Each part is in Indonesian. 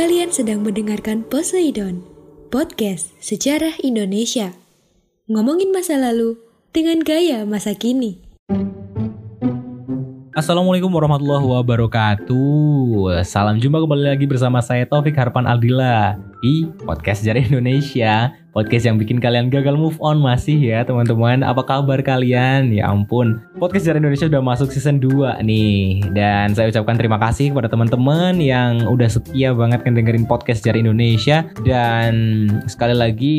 Kalian sedang mendengarkan Poseidon, podcast sejarah Indonesia. Ngomongin masa lalu dengan gaya masa kini. Assalamualaikum warahmatullahi wabarakatuh Salam jumpa kembali lagi bersama saya Taufik Harpan Aldila Di Podcast Sejarah Indonesia Podcast yang bikin kalian gagal move on masih ya teman-teman. Apa kabar kalian? Ya ampun. Podcast Sejarah Indonesia udah masuk season 2 nih. Dan saya ucapkan terima kasih kepada teman-teman Yang udah setia banget dengerin Podcast Sejarah Indonesia. Dan sekali lagi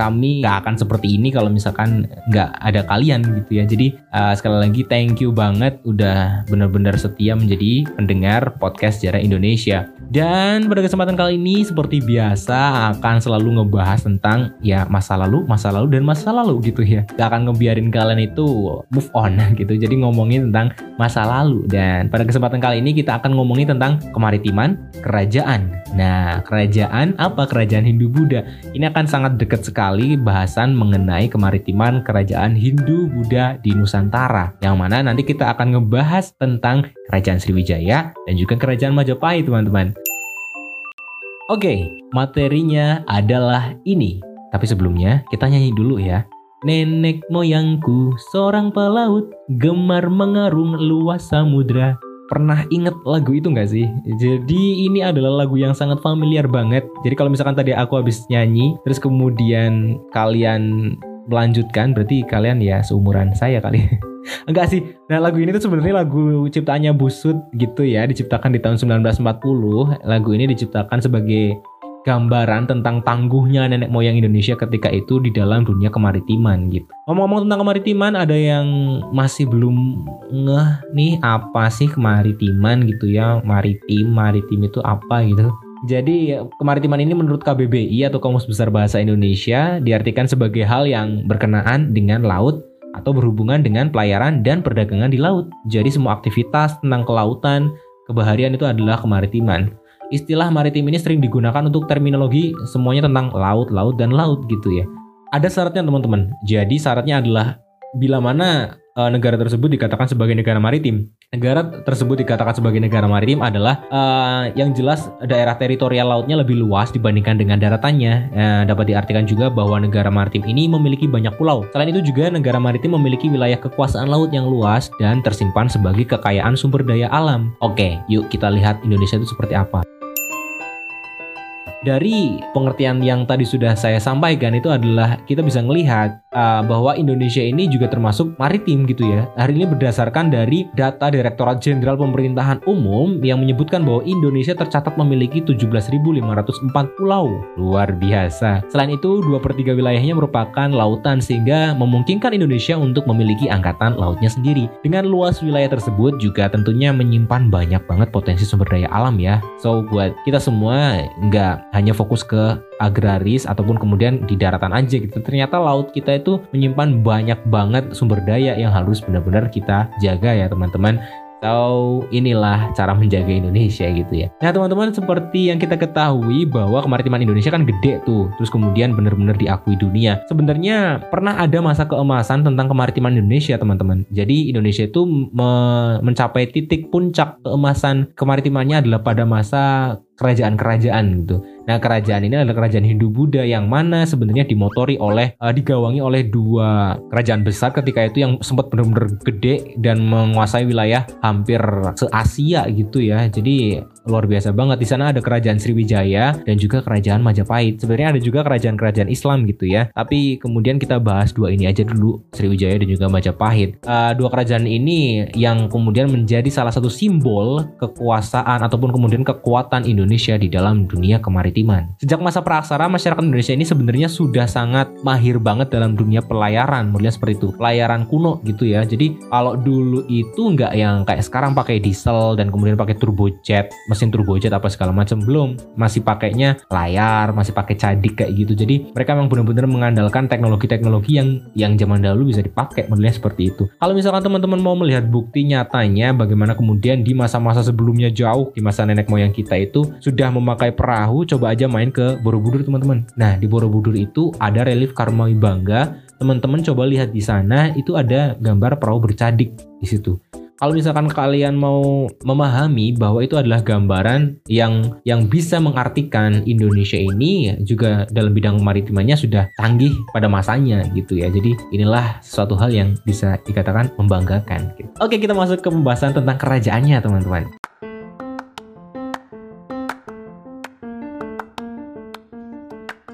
kami gak akan seperti ini Kalau misalkan gak ada kalian gitu ya. Jadi uh, sekali lagi thank you banget Udah benar-benar setia menjadi pendengar Podcast Sejarah Indonesia. Dan pada kesempatan kali ini seperti biasa akan selalu ngebahas tentang ya masa lalu, masa lalu dan masa lalu gitu ya. Gak akan ngebiarin kalian itu move on gitu. Jadi ngomongin tentang masa lalu dan pada kesempatan kali ini kita akan ngomongin tentang kemaritiman kerajaan. Nah, kerajaan apa? Kerajaan Hindu Buddha. Ini akan sangat dekat sekali bahasan mengenai kemaritiman kerajaan Hindu Buddha di Nusantara. Yang mana nanti kita akan ngebahas tentang kerajaan Sriwijaya dan juga kerajaan Majapahit, teman-teman. Oke, materinya adalah ini. Tapi sebelumnya kita nyanyi dulu ya. Nenek moyangku seorang pelaut gemar mengarung luas samudra. Pernah inget lagu itu nggak sih? Jadi ini adalah lagu yang sangat familiar banget. Jadi kalau misalkan tadi aku habis nyanyi, terus kemudian kalian melanjutkan, berarti kalian ya seumuran saya kali. Enggak sih. Nah, lagu ini tuh sebenarnya lagu ciptaannya Busut gitu ya, diciptakan di tahun 1940. Lagu ini diciptakan sebagai gambaran tentang tangguhnya nenek moyang Indonesia ketika itu di dalam dunia kemaritiman gitu. Ngomong-ngomong tentang kemaritiman, ada yang masih belum ngeh nih apa sih kemaritiman gitu ya, maritim, maritim itu apa gitu. Jadi kemaritiman ini menurut KBBI atau Kamus Besar Bahasa Indonesia diartikan sebagai hal yang berkenaan dengan laut atau berhubungan dengan pelayaran dan perdagangan di laut. Jadi semua aktivitas tentang kelautan, kebaharian itu adalah kemaritiman. Istilah maritim ini sering digunakan untuk terminologi semuanya tentang laut, laut, dan laut gitu ya. Ada syaratnya teman-teman. Jadi syaratnya adalah bila mana uh, negara tersebut dikatakan sebagai negara maritim. Negara tersebut dikatakan sebagai negara maritim adalah uh, yang jelas daerah teritorial lautnya lebih luas dibandingkan dengan daratannya. Uh, dapat diartikan juga bahwa negara maritim ini memiliki banyak pulau. Selain itu juga negara maritim memiliki wilayah kekuasaan laut yang luas dan tersimpan sebagai kekayaan sumber daya alam. Oke, yuk kita lihat Indonesia itu seperti apa dari pengertian yang tadi sudah saya sampaikan itu adalah kita bisa melihat uh, bahwa Indonesia ini juga termasuk maritim gitu ya. Hari ini berdasarkan dari data Direktorat Jenderal Pemerintahan Umum yang menyebutkan bahwa Indonesia tercatat memiliki 17.504 pulau. Luar biasa. Selain itu, 2 per 3 wilayahnya merupakan lautan sehingga memungkinkan Indonesia untuk memiliki angkatan lautnya sendiri. Dengan luas wilayah tersebut juga tentunya menyimpan banyak banget potensi sumber daya alam ya. So, buat kita semua nggak hanya fokus ke agraris ataupun kemudian di daratan aja gitu. Ternyata laut kita itu menyimpan banyak banget sumber daya yang harus benar-benar kita jaga ya teman-teman. So inilah cara menjaga Indonesia gitu ya. Nah teman-teman seperti yang kita ketahui bahwa kemaritiman Indonesia kan gede tuh, terus kemudian benar-benar diakui dunia. Sebenarnya pernah ada masa keemasan tentang kemaritiman Indonesia teman-teman. Jadi Indonesia itu me mencapai titik puncak keemasan kemaritimannya adalah pada masa kerajaan-kerajaan gitu. Nah, kerajaan ini adalah kerajaan Hindu Buddha yang mana sebenarnya dimotori oleh uh, digawangi oleh dua kerajaan besar ketika itu yang sempat benar-benar gede dan menguasai wilayah hampir se-Asia gitu ya. Jadi luar biasa banget di sana ada kerajaan Sriwijaya dan juga kerajaan Majapahit. Sebenarnya ada juga kerajaan-kerajaan Islam gitu ya. Tapi kemudian kita bahas dua ini aja dulu, Sriwijaya dan juga Majapahit. Uh, dua kerajaan ini yang kemudian menjadi salah satu simbol kekuasaan ataupun kemudian kekuatan Indonesia di dalam dunia kemaritiman. Sejak masa praksara, masyarakat Indonesia ini sebenarnya sudah sangat mahir banget dalam dunia pelayaran, modelnya seperti itu, pelayaran kuno gitu ya. Jadi kalau dulu itu nggak yang kayak sekarang pakai diesel dan kemudian pakai turbojet, mesin turbojet apa segala macam belum, masih pakainya layar, masih pakai cadik kayak gitu. Jadi mereka memang benar-benar mengandalkan teknologi-teknologi yang yang zaman dahulu bisa dipakai modelnya seperti itu. Kalau misalkan teman-teman mau melihat bukti nyatanya bagaimana kemudian di masa-masa sebelumnya jauh di masa nenek moyang kita itu sudah memakai perahu, coba aja main ke Borobudur teman-teman. Nah, di Borobudur itu ada relief Karma Bangga. Teman-teman coba lihat di sana itu ada gambar perahu bercadik di situ kalau misalkan kalian mau memahami bahwa itu adalah gambaran yang yang bisa mengartikan Indonesia ini juga dalam bidang maritimannya sudah canggih pada masanya gitu ya. Jadi inilah suatu hal yang bisa dikatakan membanggakan. Gitu. Oke kita masuk ke pembahasan tentang kerajaannya teman-teman.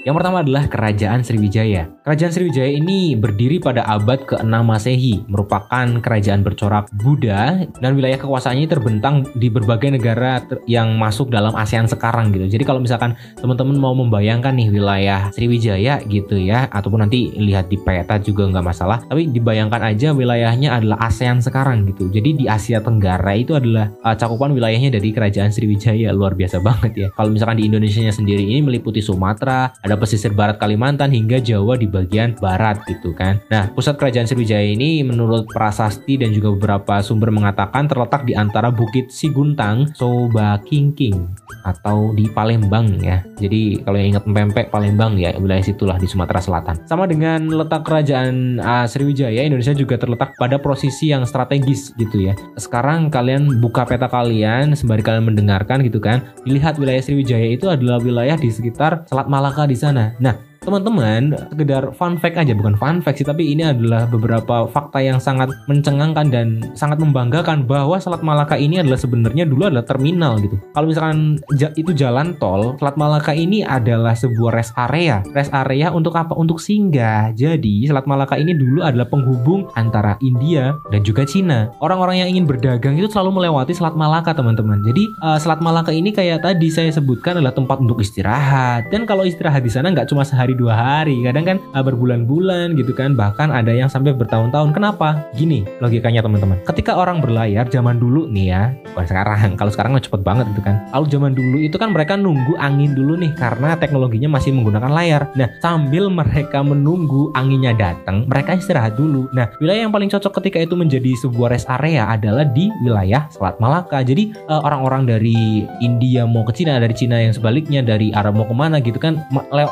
Yang pertama adalah Kerajaan Sriwijaya. Kerajaan Sriwijaya ini berdiri pada abad ke-6 Masehi, merupakan kerajaan bercorak Buddha dan wilayah kekuasaannya terbentang di berbagai negara yang masuk dalam ASEAN sekarang gitu. Jadi kalau misalkan teman-teman mau membayangkan nih wilayah Sriwijaya gitu ya, ataupun nanti lihat di peta juga nggak masalah, tapi dibayangkan aja wilayahnya adalah ASEAN sekarang gitu. Jadi di Asia Tenggara itu adalah uh, cakupan wilayahnya dari Kerajaan Sriwijaya luar biasa banget ya. Kalau misalkan di Indonesia sendiri ini meliputi Sumatera, ada pesisir barat Kalimantan hingga Jawa di bagian barat gitu kan. Nah, pusat kerajaan Sriwijaya ini menurut prasasti dan juga beberapa sumber mengatakan terletak di antara Bukit Siguntang, Soba Kingking atau di Palembang ya. Jadi kalau yang ingat pempek Palembang ya wilayah situlah di Sumatera Selatan. Sama dengan letak kerajaan uh, Sriwijaya, Indonesia juga terletak pada posisi yang strategis gitu ya. Sekarang kalian buka peta kalian sembari kalian mendengarkan gitu kan, dilihat wilayah Sriwijaya itu adalah wilayah di sekitar Selat Malaka di sana. Nah, teman-teman sekedar fun fact aja bukan fun fact sih tapi ini adalah beberapa fakta yang sangat mencengangkan dan sangat membanggakan bahwa Selat Malaka ini adalah sebenarnya dulu adalah terminal gitu. Kalau misalkan itu jalan tol Selat Malaka ini adalah sebuah rest area. Rest area untuk apa? Untuk singgah. Jadi Selat Malaka ini dulu adalah penghubung antara India dan juga Cina. Orang-orang yang ingin berdagang itu selalu melewati Selat Malaka teman-teman. Jadi uh, Selat Malaka ini kayak tadi saya sebutkan adalah tempat untuk istirahat. Dan kalau istirahat di sana nggak cuma sehari hari dua hari. Kadang kan uh, berbulan-bulan gitu kan. Bahkan ada yang sampai bertahun-tahun. Kenapa? Gini logikanya teman-teman. Ketika orang berlayar zaman dulu nih ya bukan sekarang. Kalau sekarang cepet banget gitu kan. Kalau zaman dulu itu kan mereka nunggu angin dulu nih karena teknologinya masih menggunakan layar. Nah sambil mereka menunggu anginnya datang mereka istirahat dulu. Nah wilayah yang paling cocok ketika itu menjadi sebuah rest area adalah di wilayah Selat Malaka. Jadi uh, orang-orang dari India mau ke Cina dari Cina yang sebaliknya dari Arab mau ke mana gitu kan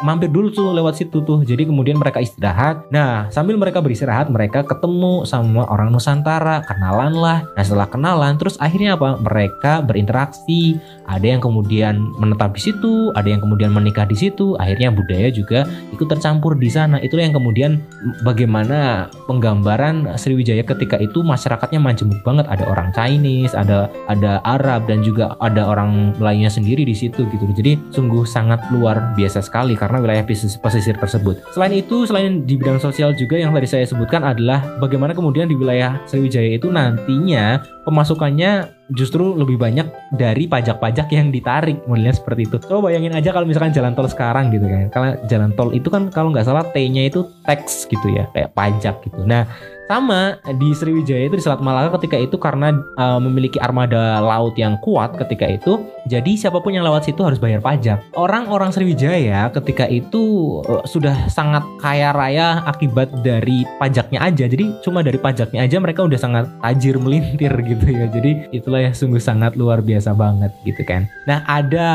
mampir dulu tuh lewat situ tuh. Jadi kemudian mereka istirahat. Nah, sambil mereka beristirahat, mereka ketemu sama orang Nusantara, kenalan lah. Nah, setelah kenalan, terus akhirnya apa? Mereka berinteraksi. Ada yang kemudian menetap di situ, ada yang kemudian menikah di situ. Akhirnya budaya juga ikut tercampur di sana. Itulah yang kemudian bagaimana penggambaran Sriwijaya ketika itu masyarakatnya majemuk banget. Ada orang Chinese, ada ada Arab dan juga ada orang lainnya sendiri di situ gitu. Jadi sungguh sangat luar biasa sekali karena wilayah bisnis pesisir tersebut. Selain itu, selain di bidang sosial juga yang tadi saya sebutkan adalah bagaimana kemudian di wilayah Sriwijaya itu nantinya pemasukannya justru lebih banyak dari pajak-pajak yang ditarik modelnya seperti itu. Coba bayangin aja kalau misalkan jalan tol sekarang gitu kan. Kalau jalan tol itu kan kalau nggak salah T-nya itu tax gitu ya, kayak pajak gitu. Nah, sama di Sriwijaya itu di Selat Malaka ketika itu karena uh, memiliki armada laut yang kuat ketika itu, jadi siapa pun yang lewat situ harus bayar pajak. Orang-orang Sriwijaya ketika itu uh, sudah sangat kaya raya akibat dari pajaknya aja. Jadi cuma dari pajaknya aja mereka udah sangat tajir melintir gitu ya. Jadi itulah yang sungguh sangat luar biasa banget gitu kan. Nah, ada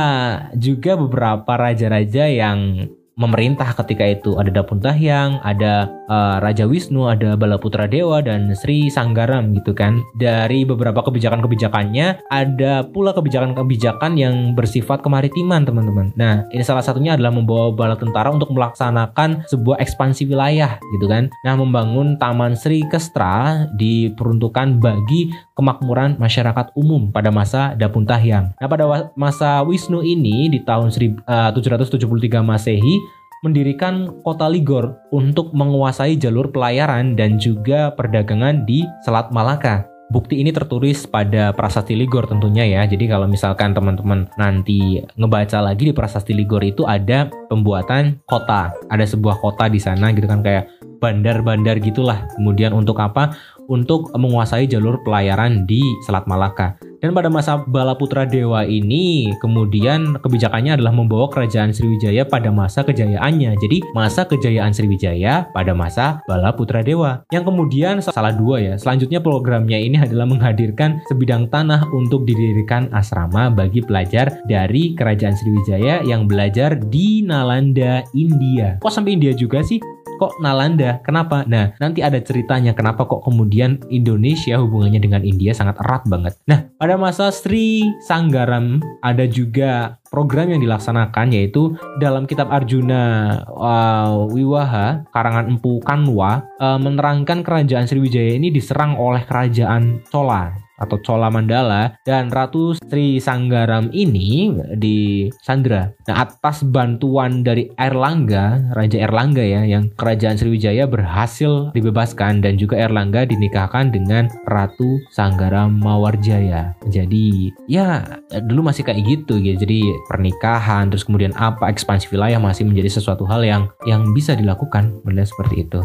juga beberapa raja-raja yang memerintah ketika itu ada Dapuntahyang, ada uh, Raja Wisnu, ada Balaputra Dewa dan Sri Sanggaram gitu kan. Dari beberapa kebijakan-kebijakannya ada pula kebijakan-kebijakan yang bersifat kemaritiman teman-teman. Nah ini salah satunya adalah membawa bala tentara untuk melaksanakan sebuah ekspansi wilayah gitu kan. Nah membangun Taman Sri Kestra diperuntukkan bagi kemakmuran masyarakat umum pada masa Dapuntahyang. Nah pada masa Wisnu ini di tahun 773 Masehi mendirikan kota Ligor untuk menguasai jalur pelayaran dan juga perdagangan di Selat Malaka. Bukti ini tertulis pada Prasasti Ligor tentunya ya. Jadi kalau misalkan teman-teman nanti ngebaca lagi di Prasasti Ligor itu ada pembuatan kota. Ada sebuah kota di sana gitu kan kayak bandar-bandar gitulah. Kemudian untuk apa? Untuk menguasai jalur pelayaran di Selat Malaka. Dan pada masa Balaputra Dewa ini, kemudian kebijakannya adalah membawa kerajaan Sriwijaya pada masa kejayaannya. Jadi masa kejayaan Sriwijaya pada masa Balaputra Dewa. Yang kemudian salah dua ya. Selanjutnya programnya ini adalah menghadirkan sebidang tanah untuk didirikan asrama bagi pelajar dari kerajaan Sriwijaya yang belajar di Nalanda, India. Kok sampai India juga sih? Kok Nalanda? Kenapa? Nah, nanti ada ceritanya kenapa kok kemudian Indonesia hubungannya dengan India sangat erat banget. Nah, pada masa Sri Sanggaram ada juga program yang dilaksanakan yaitu dalam kitab Arjuna uh, Wiwaha karangan Empu Kanwa uh, menerangkan kerajaan Sriwijaya ini diserang oleh kerajaan Chola atau Chola Mandala dan Ratu Sri Sanggaram ini di Sandra. Nah, atas bantuan dari Erlangga, Raja Erlangga ya, yang kerajaan Sriwijaya berhasil dibebaskan dan juga Erlangga dinikahkan dengan Ratu Sanggaram Mawarjaya. Jadi, ya dulu masih kayak gitu gitu. Jadi, pernikahan terus kemudian apa ekspansi wilayah masih menjadi sesuatu hal yang yang bisa dilakukan, benar seperti itu.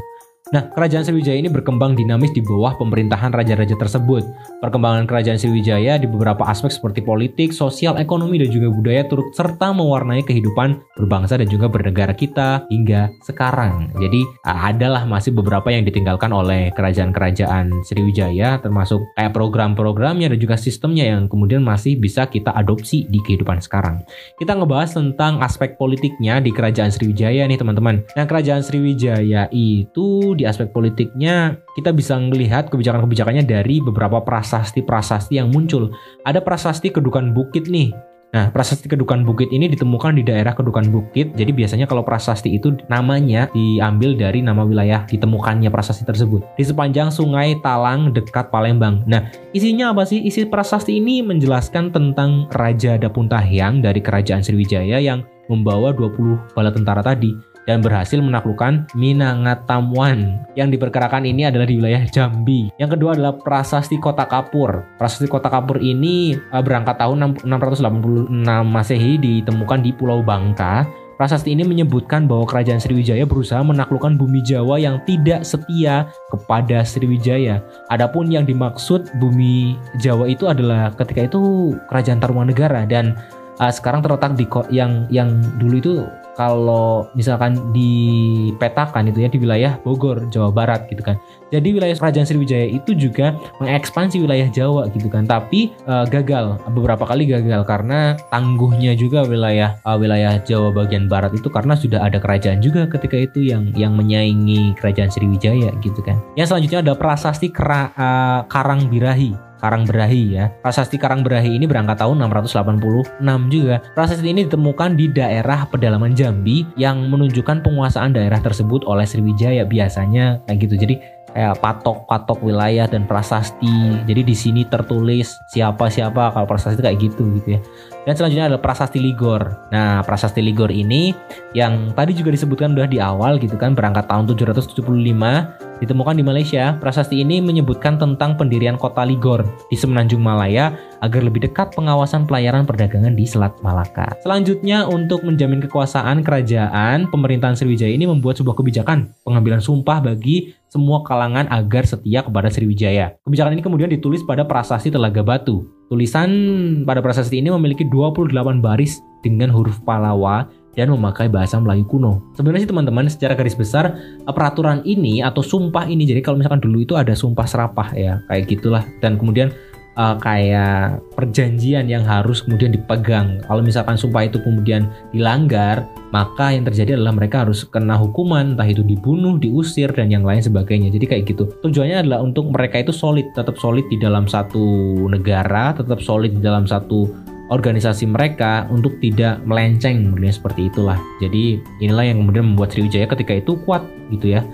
Nah, kerajaan Sriwijaya ini berkembang dinamis di bawah pemerintahan raja-raja tersebut. Perkembangan kerajaan Sriwijaya di beberapa aspek seperti politik, sosial, ekonomi, dan juga budaya turut serta mewarnai kehidupan berbangsa dan juga bernegara kita hingga sekarang. Jadi, adalah masih beberapa yang ditinggalkan oleh kerajaan-kerajaan Sriwijaya, termasuk kayak program-programnya dan juga sistemnya yang kemudian masih bisa kita adopsi di kehidupan sekarang. Kita ngebahas tentang aspek politiknya di kerajaan Sriwijaya nih teman-teman. Nah, kerajaan Sriwijaya itu di aspek politiknya kita bisa melihat kebijakan-kebijakannya dari beberapa prasasti-prasasti yang muncul. Ada prasasti Kedukan Bukit nih. Nah, prasasti Kedukan Bukit ini ditemukan di daerah Kedukan Bukit. Jadi biasanya kalau prasasti itu namanya diambil dari nama wilayah ditemukannya prasasti tersebut. Di sepanjang Sungai Talang dekat Palembang. Nah, isinya apa sih? Isi prasasti ini menjelaskan tentang Raja Dapuntahyang dari Kerajaan Sriwijaya yang membawa 20 bala tentara tadi dan berhasil menaklukkan Minangatamuan. Yang diperkirakan ini adalah di wilayah Jambi. Yang kedua adalah Prasasti Kota Kapur. Prasasti Kota Kapur ini uh, berangkat tahun 686 Masehi ditemukan di Pulau Bangka. Prasasti ini menyebutkan bahwa kerajaan Sriwijaya berusaha menaklukkan bumi Jawa yang tidak setia kepada Sriwijaya. Adapun yang dimaksud bumi Jawa itu adalah ketika itu kerajaan Tarumanegara dan uh, sekarang terletak di yang yang dulu itu kalau misalkan dipetakan itu ya di wilayah Bogor, Jawa Barat gitu kan. Jadi wilayah Kerajaan Sriwijaya itu juga mengekspansi wilayah Jawa gitu kan, tapi uh, gagal beberapa kali gagal karena tangguhnya juga wilayah uh, wilayah Jawa bagian barat itu karena sudah ada kerajaan juga ketika itu yang yang menyaingi Kerajaan Sriwijaya gitu kan. Yang selanjutnya ada prasasti Kera, uh, Karang Birahi Karang Berahi ya. Prasasti Karang Berahi ini berangkat tahun 686 juga. Prasasti ini ditemukan di daerah pedalaman Jambi yang menunjukkan penguasaan daerah tersebut oleh Sriwijaya biasanya kayak gitu. Jadi kayak patok-patok wilayah dan prasasti. Jadi di sini tertulis siapa-siapa kalau prasasti kayak gitu gitu ya. Dan selanjutnya adalah prasasti Ligor. Nah, prasasti Ligor ini yang tadi juga disebutkan udah di awal gitu kan berangkat tahun 775 ditemukan di Malaysia. Prasasti ini menyebutkan tentang pendirian kota Ligor di Semenanjung Malaya agar lebih dekat pengawasan pelayaran perdagangan di Selat Malaka. Selanjutnya untuk menjamin kekuasaan kerajaan, pemerintahan Sriwijaya ini membuat sebuah kebijakan pengambilan sumpah bagi semua kalangan agar setia kepada Sriwijaya. Kebijakan ini kemudian ditulis pada prasasti Telaga Batu. Tulisan pada prasasti ini memiliki 28 baris dengan huruf Palawa dan memakai bahasa Melayu kuno. Sebenarnya sih teman-teman secara garis besar peraturan ini atau sumpah ini jadi kalau misalkan dulu itu ada sumpah serapah ya kayak gitulah dan kemudian uh, kayak perjanjian yang harus kemudian dipegang. Kalau misalkan sumpah itu kemudian dilanggar, maka yang terjadi adalah mereka harus kena hukuman, entah itu dibunuh, diusir dan yang lain sebagainya. Jadi kayak gitu. Tujuannya adalah untuk mereka itu solid, tetap solid di dalam satu negara, tetap solid di dalam satu organisasi mereka untuk tidak melenceng, seperti itulah. Jadi inilah yang kemudian membuat Sriwijaya ketika itu kuat gitu ya.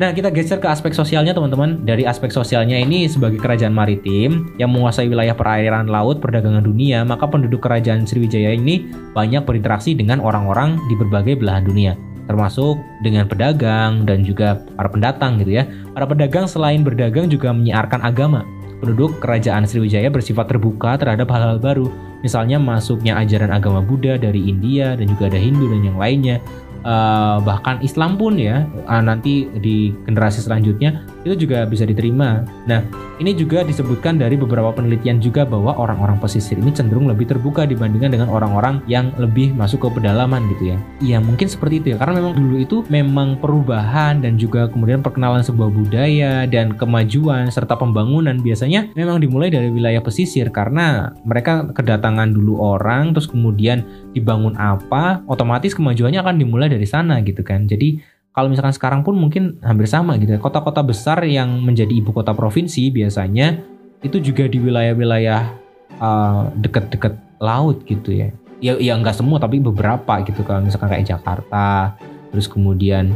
Nah, kita geser ke aspek sosialnya teman-teman. Dari aspek sosialnya ini sebagai kerajaan maritim yang menguasai wilayah perairan laut perdagangan dunia, maka penduduk kerajaan Sriwijaya ini banyak berinteraksi dengan orang-orang di berbagai belahan dunia termasuk dengan pedagang dan juga para pendatang gitu ya. Para pedagang selain berdagang juga menyiarkan agama. Penduduk kerajaan Sriwijaya bersifat terbuka terhadap hal-hal baru, misalnya masuknya ajaran agama Buddha dari India dan juga ada Hindu dan yang lainnya uh, bahkan Islam pun ya uh, nanti di generasi selanjutnya itu juga bisa diterima. Nah, ini juga disebutkan dari beberapa penelitian juga bahwa orang-orang pesisir ini cenderung lebih terbuka dibandingkan dengan orang-orang yang lebih masuk ke pedalaman gitu ya. Iya, mungkin seperti itu ya. Karena memang dulu itu memang perubahan dan juga kemudian perkenalan sebuah budaya dan kemajuan serta pembangunan biasanya memang dimulai dari wilayah pesisir karena mereka kedatangan dulu orang terus kemudian dibangun apa, otomatis kemajuannya akan dimulai dari sana gitu kan. Jadi kalau misalkan sekarang pun mungkin hampir sama gitu. ya. Kota-kota besar yang menjadi ibu kota provinsi biasanya itu juga di wilayah-wilayah uh, dekat-dekat laut gitu ya. Ya, ya nggak semua tapi beberapa gitu. Kalau misalkan kayak Jakarta, terus kemudian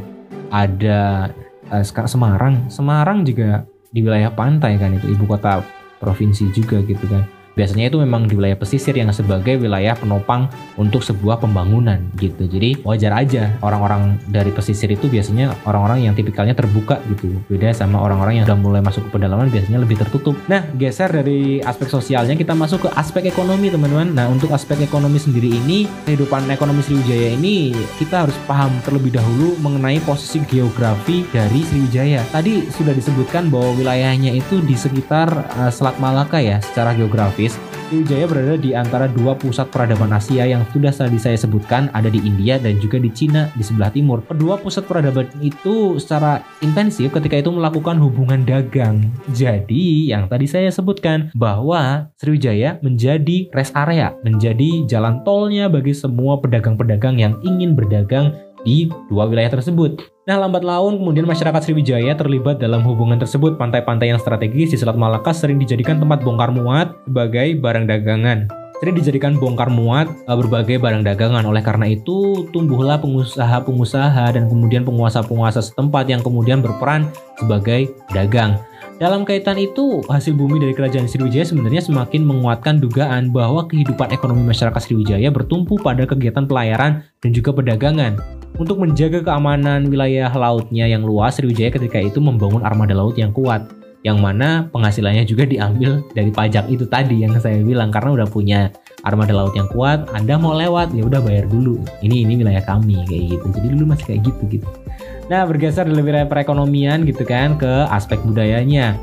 ada uh, sekarang Semarang. Semarang juga di wilayah pantai kan itu ibu kota provinsi juga gitu kan. Biasanya itu memang di wilayah pesisir yang sebagai wilayah penopang untuk sebuah pembangunan gitu. Jadi wajar aja orang-orang dari pesisir itu biasanya orang-orang yang tipikalnya terbuka gitu. Beda sama orang-orang yang udah mulai masuk ke pedalaman biasanya lebih tertutup. Nah, geser dari aspek sosialnya kita masuk ke aspek ekonomi teman-teman. Nah, untuk aspek ekonomi sendiri ini, kehidupan ekonomi Sriwijaya ini kita harus paham terlebih dahulu mengenai posisi geografi dari Sriwijaya. Tadi sudah disebutkan bahwa wilayahnya itu di sekitar uh, Selat Malaka ya secara geografis Sriwijaya berada di antara dua pusat peradaban Asia yang sudah tadi saya sebutkan ada di India dan juga di Cina di sebelah timur. Kedua pusat peradaban itu secara intensif ketika itu melakukan hubungan dagang. Jadi yang tadi saya sebutkan bahwa Sriwijaya menjadi rest area, menjadi jalan tolnya bagi semua pedagang-pedagang yang ingin berdagang di dua wilayah tersebut. Nah, lambat laun kemudian masyarakat Sriwijaya terlibat dalam hubungan tersebut. Pantai-pantai yang strategis di Selat Malaka sering dijadikan tempat bongkar muat sebagai barang dagangan. Sering dijadikan bongkar muat eh, berbagai barang dagangan. Oleh karena itu, tumbuhlah pengusaha-pengusaha dan kemudian penguasa-penguasa setempat yang kemudian berperan sebagai dagang. Dalam kaitan itu, hasil bumi dari kerajaan Sriwijaya sebenarnya semakin menguatkan dugaan bahwa kehidupan ekonomi masyarakat Sriwijaya bertumpu pada kegiatan pelayaran dan juga perdagangan. Untuk menjaga keamanan wilayah lautnya yang luas, Sriwijaya ketika itu membangun armada laut yang kuat, yang mana penghasilannya juga diambil dari pajak itu tadi yang saya bilang karena udah punya armada laut yang kuat, Anda mau lewat ya udah bayar dulu. Ini ini wilayah kami kayak gitu. Jadi dulu masih kayak gitu gitu. Nah, bergeser dari wilayah perekonomian gitu kan ke aspek budayanya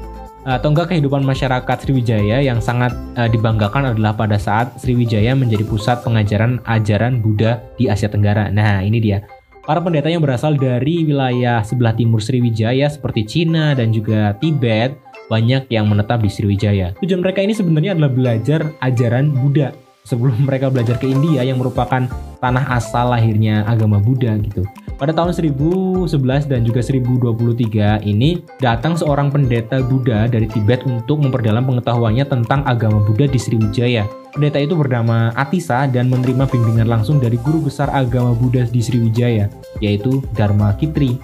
atau enggak kehidupan masyarakat Sriwijaya yang sangat uh, dibanggakan adalah pada saat Sriwijaya menjadi pusat pengajaran ajaran Buddha di Asia Tenggara. Nah, ini dia. Para pendeta yang berasal dari wilayah sebelah timur Sriwijaya seperti Cina dan juga Tibet banyak yang menetap di Sriwijaya. Tujuan mereka ini sebenarnya adalah belajar ajaran Buddha sebelum mereka belajar ke India yang merupakan tanah asal lahirnya agama Buddha gitu. Pada tahun 1011 dan juga 1023 ini datang seorang pendeta Buddha dari Tibet untuk memperdalam pengetahuannya tentang agama Buddha di Sriwijaya. Pendeta itu bernama Atisa dan menerima bimbingan langsung dari guru besar agama Buddha di Sriwijaya, yaitu Dharma Kitri.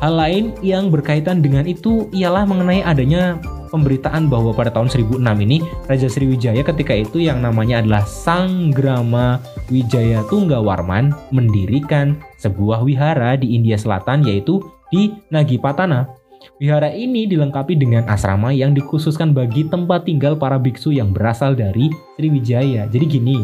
Hal lain yang berkaitan dengan itu ialah mengenai adanya pemberitaan bahwa pada tahun 1006 ini Raja Sriwijaya ketika itu yang namanya adalah Sang Grama Wijaya Tunggawarman mendirikan sebuah wihara di India Selatan yaitu di Nagipatana Wihara ini dilengkapi dengan asrama yang dikhususkan bagi tempat tinggal para biksu yang berasal dari Sriwijaya. Jadi gini,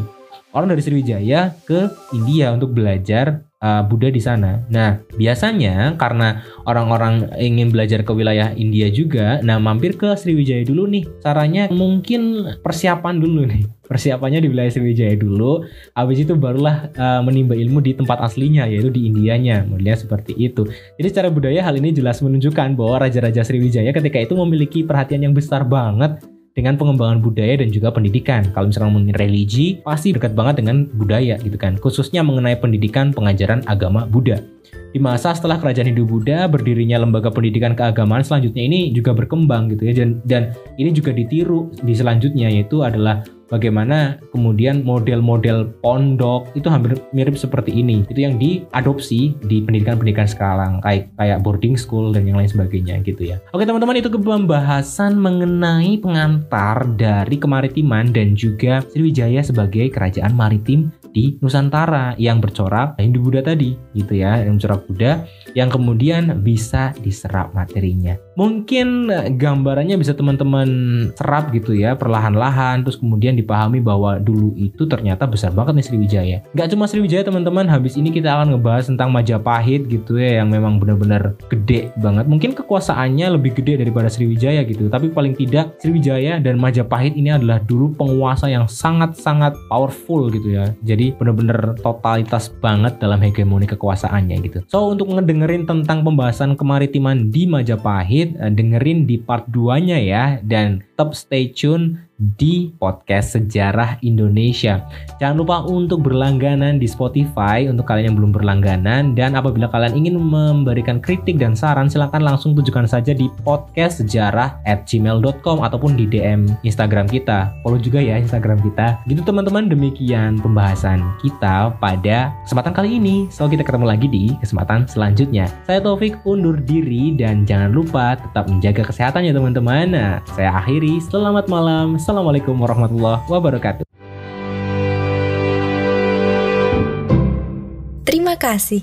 orang dari Sriwijaya ke India untuk belajar uh, Buddha di sana. Nah, biasanya karena orang-orang ingin belajar ke wilayah India juga, nah mampir ke Sriwijaya dulu nih. Caranya mungkin persiapan dulu nih. Persiapannya di wilayah Sriwijaya dulu, habis itu barulah uh, menimba ilmu di tempat aslinya yaitu di Indianya. Modelnya seperti itu. Jadi secara budaya hal ini jelas menunjukkan bahwa raja-raja Sriwijaya ketika itu memiliki perhatian yang besar banget dengan pengembangan budaya dan juga pendidikan. Kalau misalkan ngomongin religi, pasti dekat banget dengan budaya gitu kan. Khususnya mengenai pendidikan pengajaran agama Buddha. Di masa setelah kerajaan Hindu Buddha berdirinya lembaga pendidikan keagamaan selanjutnya ini juga berkembang gitu ya dan, dan ini juga ditiru di selanjutnya yaitu adalah bagaimana kemudian model-model pondok itu hampir mirip seperti ini. Itu yang diadopsi di pendidikan-pendidikan sekarang kayak kayak boarding school dan yang lain sebagainya gitu ya. Oke teman-teman itu pembahasan mengenai pengantar dari kemaritiman dan juga Sriwijaya sebagai kerajaan maritim di Nusantara yang bercorak Hindu Buddha tadi gitu ya yang bercorak Buddha yang kemudian bisa diserap materinya. Mungkin gambarannya bisa teman-teman serap gitu ya perlahan-lahan terus kemudian dipahami bahwa dulu itu ternyata besar banget nih Sriwijaya. Gak cuma Sriwijaya teman-teman, habis ini kita akan ngebahas tentang Majapahit gitu ya yang memang benar-benar gede banget. Mungkin kekuasaannya lebih gede daripada Sriwijaya gitu, tapi paling tidak Sriwijaya dan Majapahit ini adalah dulu penguasa yang sangat-sangat powerful gitu ya. Jadi benar-benar totalitas banget dalam hegemoni kekuasaannya gitu. So untuk ngedengerin tentang pembahasan kemaritiman di Majapahit, eh, dengerin di part 2-nya ya dan tetap stay tune di podcast Sejarah Indonesia. Jangan lupa untuk berlangganan di Spotify untuk kalian yang belum berlangganan dan apabila kalian ingin memberikan kritik dan saran silahkan langsung tujukan saja di podcast sejarah at gmail.com ataupun di DM Instagram kita. Follow juga ya Instagram kita. Gitu teman-teman demikian pembahasan kita pada kesempatan kali ini. So kita ketemu lagi di kesempatan selanjutnya. Saya Taufik undur diri dan jangan lupa tetap menjaga kesehatan ya teman-teman. Nah, saya akhiri. Selamat malam. Assalamualaikum warahmatullahi wabarakatuh. Terima kasih.